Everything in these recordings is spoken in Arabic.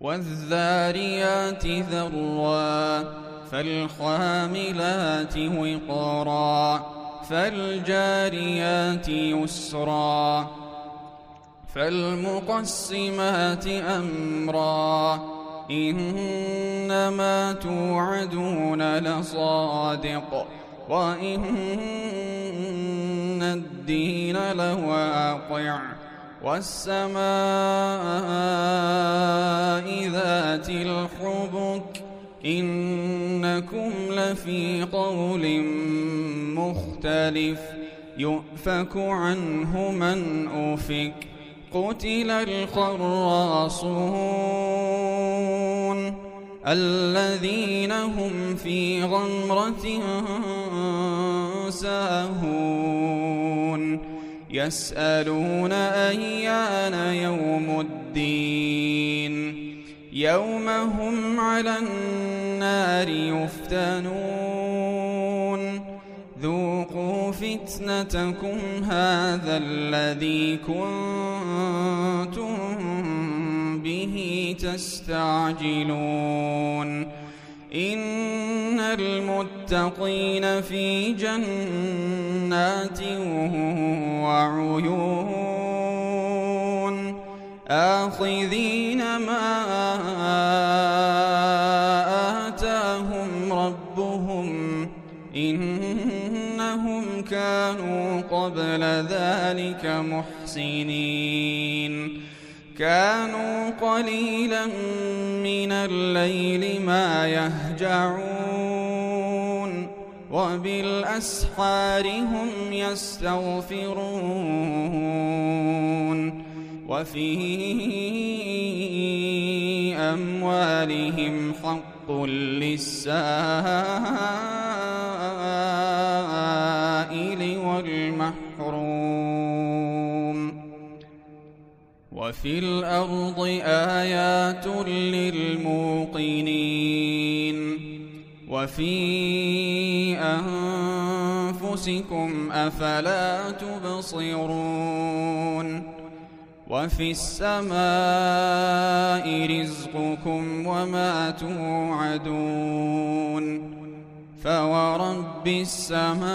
والذاريات ذروا فالحاملات وقرا فالجاريات يسرا فالمقسمات أمرا إنما توعدون لصادق وإن الدين لواقع والسماء لفي قول مختلف يؤفك عنه من أفك قتل الخراصون الذين هم في غمرة ساهون يسألون أيان يوم الدين. يوم هم على النار يفتنون. ذوقوا فتنتكم هذا الذي كنتم به تستعجلون. إن المتقين في جنات وعيون. آخذين ما قبل ذلك محسنين. كانوا قليلا من الليل ما يهجعون وبالأسحار هم يستغفرون وفي أموالهم حق للسائل والمحروم وفي الأرض آيات للموقنين. وفي أنفسكم أفلا تبصرون. وفي السماء رزقكم وما توعدون. فورب السماء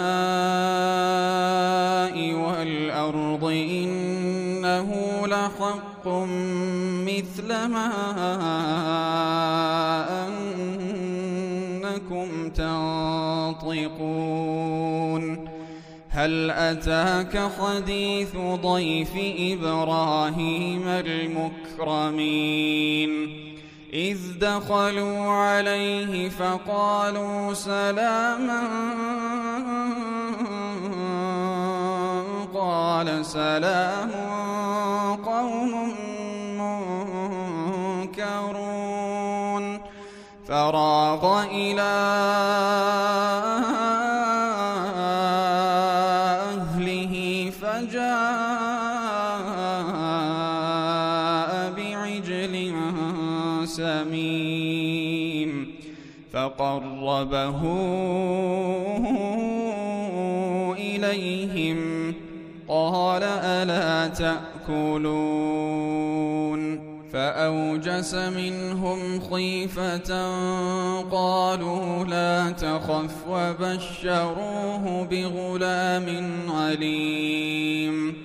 والأرض إنه لحق مثل ما أنكم تنطقون هل أتاك حديث ضيف إبراهيم المكرمين إذ دخلوا عليه فقالوا سلاما قال سلام قوم منكرون فراغ إلى سمين فقربه إليهم. قال ألا تأكلون؟ فأوجس منهم خيفة. قالوا لا تخف وبشروه بغلام عليم.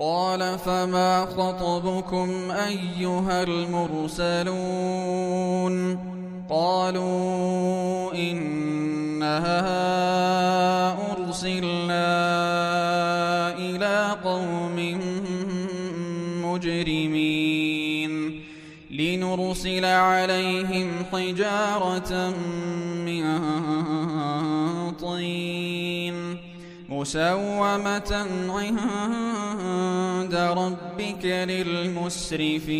قال فما خطبكم أيها المرسلون قالوا إنها أرسلنا إلى قوم مجرمين لنرسل عليهم حجارة من طين مسومة عند ربك للمسرفين.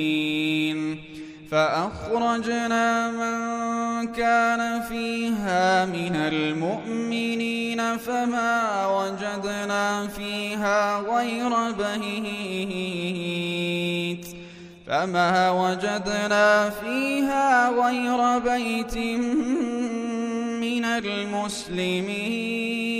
فأخرجنا من كان فيها من المؤمنين فما وجدنا فيها غير بهيت. فما وجدنا فيها غير بيت من المسلمين.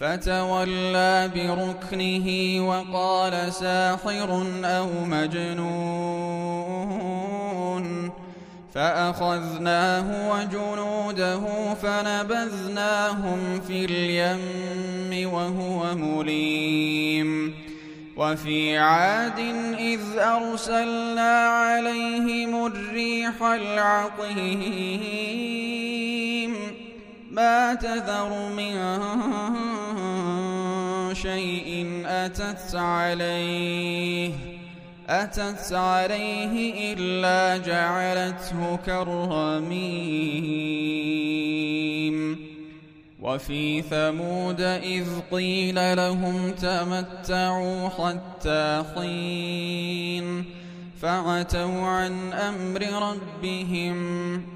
فتولى بركنه وقال ساحر أو مجنون فأخذناه وجنوده فنبذناهم في اليم وهو مليم وفي عاد إذ أرسلنا عليهم الريح العقيم ما تذر من شيء أتت عليه أتت عليه إلا جعلته كالرميم وفي ثمود إذ قيل لهم تمتعوا حتى حين فعتوا عن أمر ربهم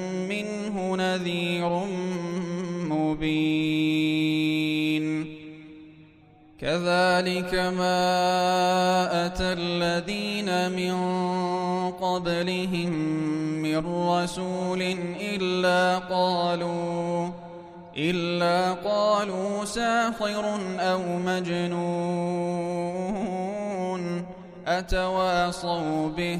نذير مبين. كذلك ما أتى الذين من قبلهم من رسول إلا قالوا إلا قالوا ساحر أو مجنون. أتواصوا به؟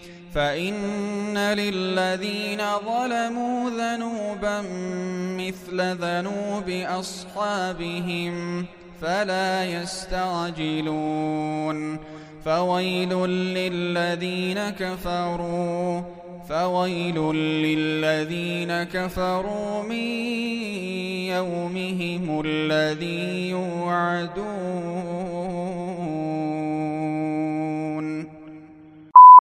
فإن للذين ظلموا ذنوبا مثل ذنوب أصحابهم فلا يستعجلون. فويل للذين كفروا فويل للذين كفروا من يومهم الذي يوعدون.